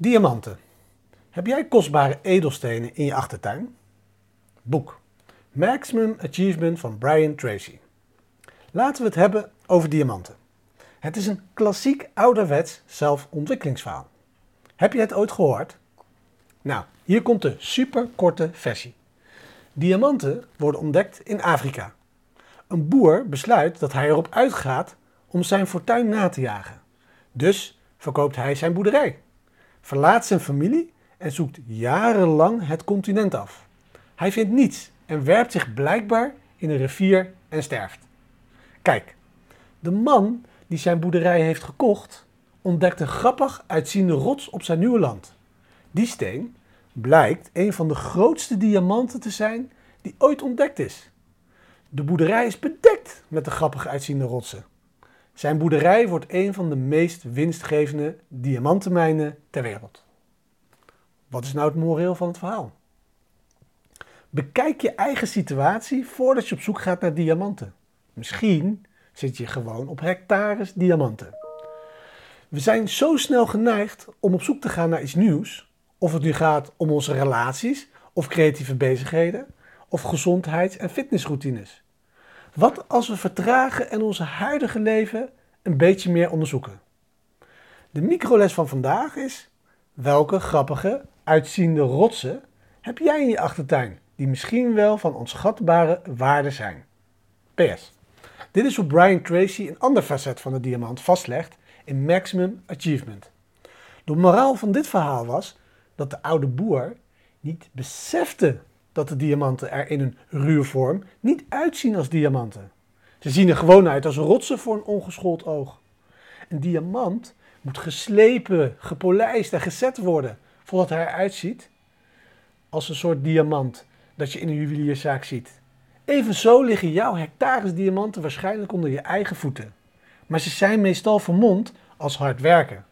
Diamanten. Heb jij kostbare edelstenen in je achtertuin? Boek. Maximum Achievement van Brian Tracy. Laten we het hebben over diamanten. Het is een klassiek ouderwets zelfontwikkelingsverhaal. Heb je het ooit gehoord? Nou, hier komt de superkorte versie. Diamanten worden ontdekt in Afrika. Een boer besluit dat hij erop uitgaat om zijn fortuin na te jagen. Dus verkoopt hij zijn boerderij, verlaat zijn familie en zoekt jarenlang het continent af. Hij vindt niets en werpt zich blijkbaar in een rivier en sterft. Kijk, de man die zijn boerderij heeft gekocht, ontdekt een grappig uitziende rots op zijn nieuwe land. Die steen blijkt een van de grootste diamanten te zijn die ooit ontdekt is. De boerderij is bedekt met de grappig uitziende rotsen. Zijn boerderij wordt een van de meest winstgevende diamantenmijnen ter wereld. Wat is nou het moreel van het verhaal? Bekijk je eigen situatie voordat je op zoek gaat naar diamanten. Misschien zit je gewoon op hectares diamanten. We zijn zo snel geneigd om op zoek te gaan naar iets nieuws, of het nu gaat om onze relaties of creatieve bezigheden, of gezondheids- en fitnessroutines. Wat als we vertragen en onze huidige leven een beetje meer onderzoeken? De microles van vandaag is: welke grappige, uitziende rotsen heb jij in je achtertuin die misschien wel van onschatbare waarde zijn? PS. Dit is hoe Brian Tracy een ander facet van de diamant vastlegt in Maximum Achievement. De moraal van dit verhaal was dat de oude boer niet besefte dat de diamanten er in een ruwe vorm niet uitzien als diamanten. Ze zien er gewoon uit als rotsen voor een ongeschoold oog. Een diamant moet geslepen, gepolijst en gezet worden voordat hij eruit ziet als een soort diamant dat je in een juwelierszaak ziet. Evenzo liggen jouw hectares diamanten waarschijnlijk onder je eigen voeten. Maar ze zijn meestal vermomd als hard werken.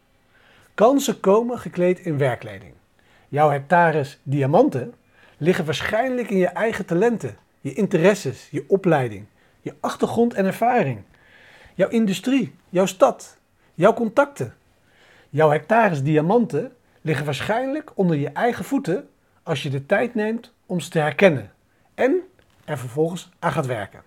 Kansen komen gekleed in werkkleding. Jouw hectares diamanten liggen waarschijnlijk in je eigen talenten, je interesses, je opleiding, je achtergrond en ervaring, jouw industrie, jouw stad, jouw contacten. Jouw hectares diamanten liggen waarschijnlijk onder je eigen voeten als je de tijd neemt om ze te herkennen en er vervolgens aan gaat werken.